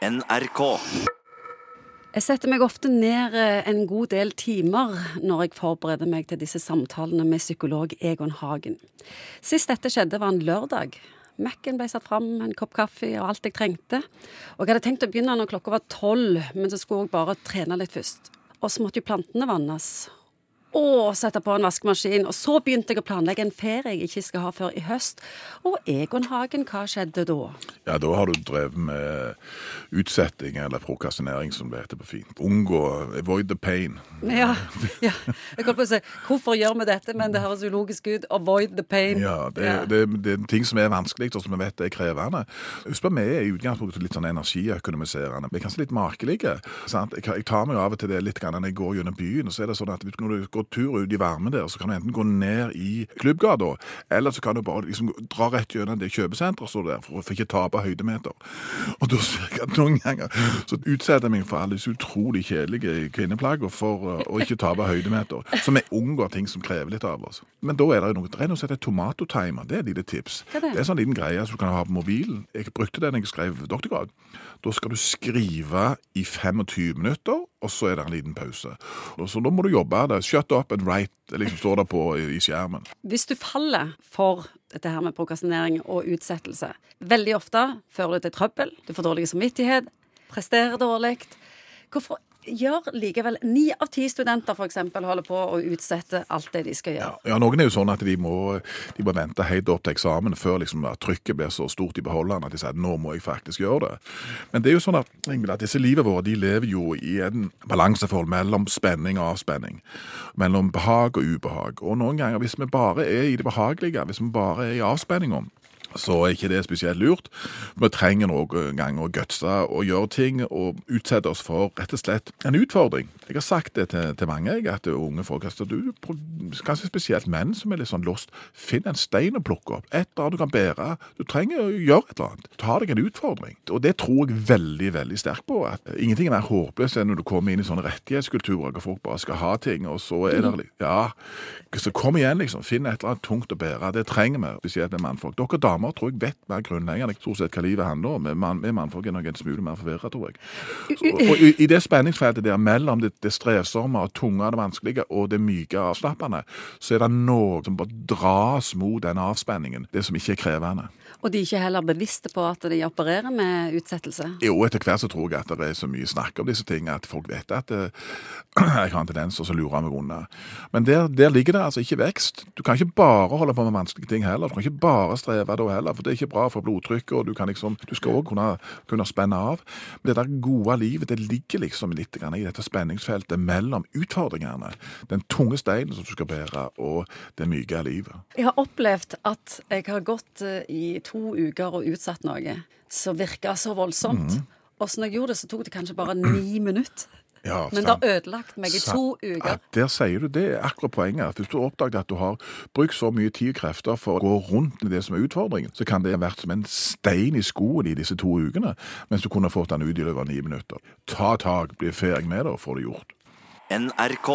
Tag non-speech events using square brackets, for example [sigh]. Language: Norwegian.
NRK. Jeg setter meg ofte ned eh, en god del timer når jeg forbereder meg til disse samtalene med psykolog Egon Hagen. Sist dette skjedde, var en lørdag. Mac-en ble satt fram, en kopp kaffe og alt jeg trengte. Og jeg hadde tenkt å begynne når klokka var tolv, men så skulle jeg bare trene litt først. Og så måtte jo plantene vannes. Og sette på en vaskemaskin. Og så begynte jeg å planlegge en ferie jeg ikke skal ha før i høst. Og Egon Hagen, hva skjedde da? Ja, da har du drevet med utsetting, eller prokrastinering som det heter på fint. Unngå, avoid the pain. Ja, ja. Jeg holdt på å si hvorfor gjør vi dette, men det høres ulogisk ut. Avoid the pain. Ja, det, Ja. Det, det er ting som er vanskelig, og som vi vet er krevende. Husk på, vi er i utgangspunktet litt sånn energiøkonomiserende. Vi er kanskje litt makelige. Sant? Jeg, tar meg av og til det litt grann når jeg går gjennom byen, og så er det sånn at når du går tur ut i varmen der, så kan du enten gå ned i klubbgata, eller så kan du bare liksom dra rett gjennom det kjøpesenteret som der, for å ikke tape høydemeter. Og da ser jeg at noen ganger så utsetter jeg meg for alle disse utrolig kjedelige kvinneplaggene for uh, å ikke tape høydemeter, så vi unngår ting som krever litt av oss. Men da er det noe, det er noe som heter tomatotimer, det er et lite tips. Det? Det er en sånn liten greie som du kan ha på mobilen. Jeg brukte den da jeg skrev doktorgrad. Da skal du skrive i 25 minutter, og så er det en liten pause. Og Så da må du jobbe. Det. Shut up and write, liksom står det på i skjermen. Hvis du faller for dette her med prokrastinering og utsettelse, veldig ofte fører det til trøbbel, du får dårlig samvittighet, presterer dårlig. Hvorfor gjør likevel ni av ti studenter eksempel holder på å utsette alt det de skal gjøre? Ja, Noen er jo sånn at de må, de må vente helt opp til eksamen før liksom, trykket blir så stort i beholderen at de sier nå må jeg faktisk gjøre det. Men det er jo sånn at, at disse livet våre de lever jo i en balanseforhold mellom spenning og avspenning. Mellom behag og ubehag. Og noen ganger, hvis vi bare er i det behagelige, hvis vi bare er i avspenninga, så er ikke det spesielt lurt. Vi trenger noen ganger å gutse og gjøre ting og utsette oss for rett og slett en utfordring. Jeg har sagt det til, til mange, jeg, at unge folk at du, kanskje spesielt menn som er litt sånn lost, finn en stein å plukke opp. Et eller annet du kan bære. Du trenger å gjøre et eller annet. Ta deg en utfordring. Og det tror jeg veldig, veldig sterkt på. at Ingenting er mer håpløst enn når du kommer inn i sånne rettighetskulturer hvor folk bare skal ha ting, og så er det litt Ja, så kom igjen, liksom. Finn et eller annet tungt å bære. Det trenger vi, spesielt med mannfolk. Dere damer tror jeg vet mer grunnleggende stort sett hva livet handler om. Man, vi mannfolk er nok en smule mer forvirra, tror jeg. Så, og i, I det spenningsfeltet der mellom det, det strevsomme og tunge og det vanskelige og det myke og avslappende, så er det noe som bare dras mot den avspenningen. Det som ikke er krevende. Og de er ikke heller bevisste på at de opererer med utsettelse? Jo, etter hvert så tror jeg at det er så mye snakk om disse tingene at folk vet at eh, [clears throat] jeg har en tendens til å lure meg unna. Men der, der ligger det altså ikke vekst. Du kan ikke bare holde på med vanskelige ting heller. Du kan ikke bare streve da heller, for det er ikke bra for blodtrykket, og du kan liksom, du skal også kunne, kunne spenne av. Men det der gode livet, det ligger liksom litt grann i dette spenningsfeltet mellom utfordringene. Den tunge steinen som du skal bære, og det myke livet. Jeg har opplevd at jeg har gått eh, i to uker og utsatt noe som virka så voldsomt. Og så når jeg gjorde det, så tok det kanskje bare ni minutter. Ja, Men det har ødelagt meg i Sa- to Ja, uker. der sier du det er akkurat poenget. Hvis du oppdager at du har brukt så mye tid og krefter for å gå rundt med det som er utfordringen, så kan det ha vært som en stein i skoen i disse to ukene, mens du kunne fått den ut i løpet av ni minutter. Ta tak, bli ferdig med det og få det gjort. NRK.